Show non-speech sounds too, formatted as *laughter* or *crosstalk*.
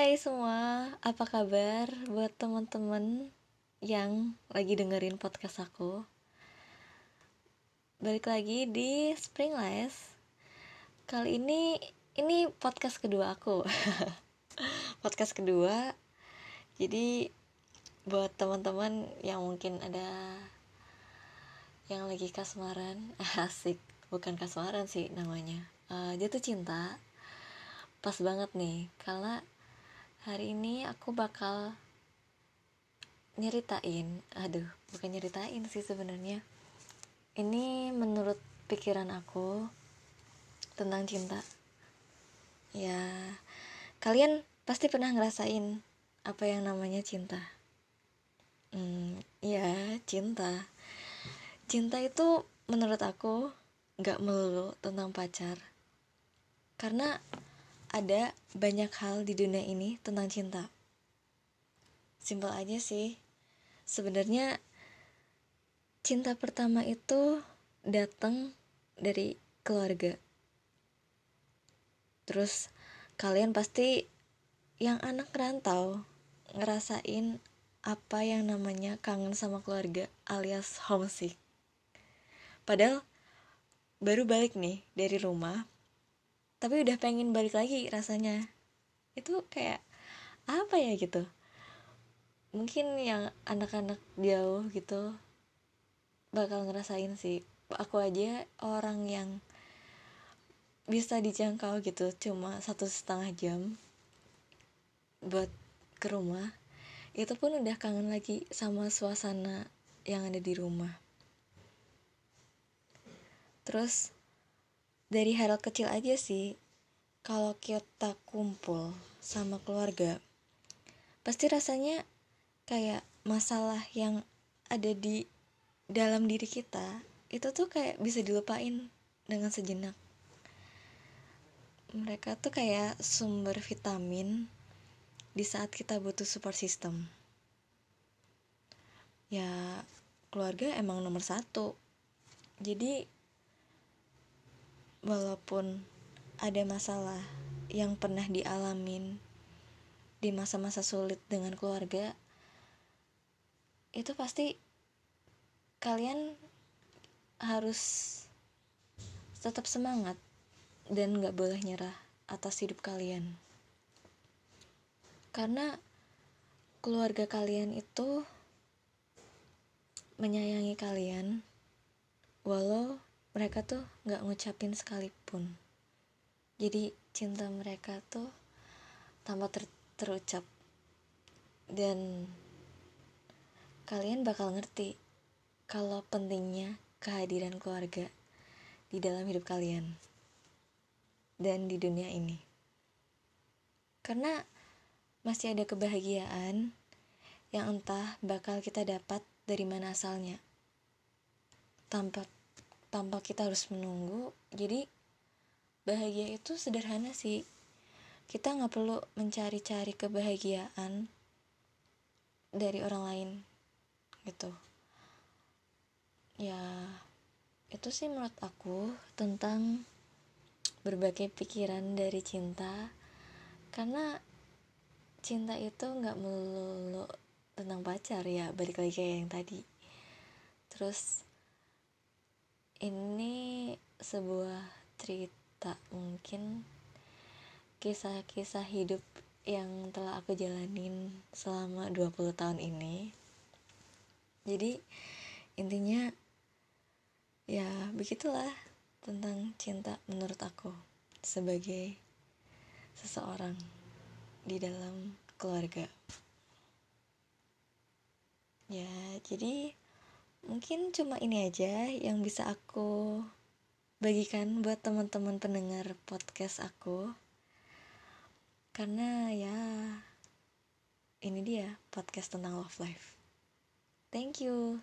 Hai semua, apa kabar buat teman-teman yang lagi dengerin podcast aku? Balik lagi di Springless. Kali ini ini podcast kedua aku. *laughs* podcast kedua. Jadi buat teman-teman yang mungkin ada yang lagi kasmaran, *laughs* asik, bukan kasmaran sih namanya. Uh, jatuh cinta. Pas banget nih, karena hari ini aku bakal nyeritain aduh bukan nyeritain sih sebenarnya. Ini menurut pikiran aku tentang cinta. Ya kalian pasti pernah ngerasain apa yang namanya cinta. Hmm ya cinta. Cinta itu menurut aku nggak melulu tentang pacar. Karena ada banyak hal di dunia ini tentang cinta. Simpel aja sih. Sebenarnya cinta pertama itu datang dari keluarga. Terus kalian pasti yang anak rantau ngerasain apa yang namanya kangen sama keluarga alias homesick. Padahal baru balik nih dari rumah tapi udah pengen balik lagi rasanya. Itu kayak apa ya gitu? Mungkin yang anak-anak jauh gitu bakal ngerasain sih. Aku aja orang yang bisa dijangkau gitu cuma satu setengah jam buat ke rumah itu pun udah kangen lagi sama suasana yang ada di rumah. Terus dari hal kecil aja sih. Kalau kita kumpul sama keluarga pasti rasanya kayak masalah yang ada di dalam diri kita itu tuh kayak bisa dilupain dengan sejenak. Mereka tuh kayak sumber vitamin di saat kita butuh support system. Ya keluarga emang nomor satu. Jadi walaupun ada masalah yang pernah dialamin di masa-masa sulit dengan keluarga itu pasti kalian harus tetap semangat dan gak boleh nyerah atas hidup kalian. Karena keluarga kalian itu menyayangi kalian walau mereka tuh nggak ngucapin sekalipun. Jadi cinta mereka tuh tanpa ter terucap. Dan kalian bakal ngerti kalau pentingnya kehadiran keluarga di dalam hidup kalian dan di dunia ini. Karena masih ada kebahagiaan yang entah bakal kita dapat dari mana asalnya. Tanpa tanpa kita harus menunggu. Jadi bahagia itu sederhana sih. Kita nggak perlu mencari-cari kebahagiaan dari orang lain gitu. Ya itu sih menurut aku tentang berbagai pikiran dari cinta. Karena cinta itu nggak melulu tentang pacar ya balik lagi kayak yang tadi. Terus ini sebuah cerita mungkin kisah-kisah hidup yang telah aku jalanin selama 20 tahun ini. Jadi intinya ya begitulah tentang cinta menurut aku sebagai seseorang di dalam keluarga. Ya jadi mungkin cuma ini aja yang bisa aku bagikan buat teman-teman pendengar podcast aku. Karena ya ini dia podcast tentang love life. Thank you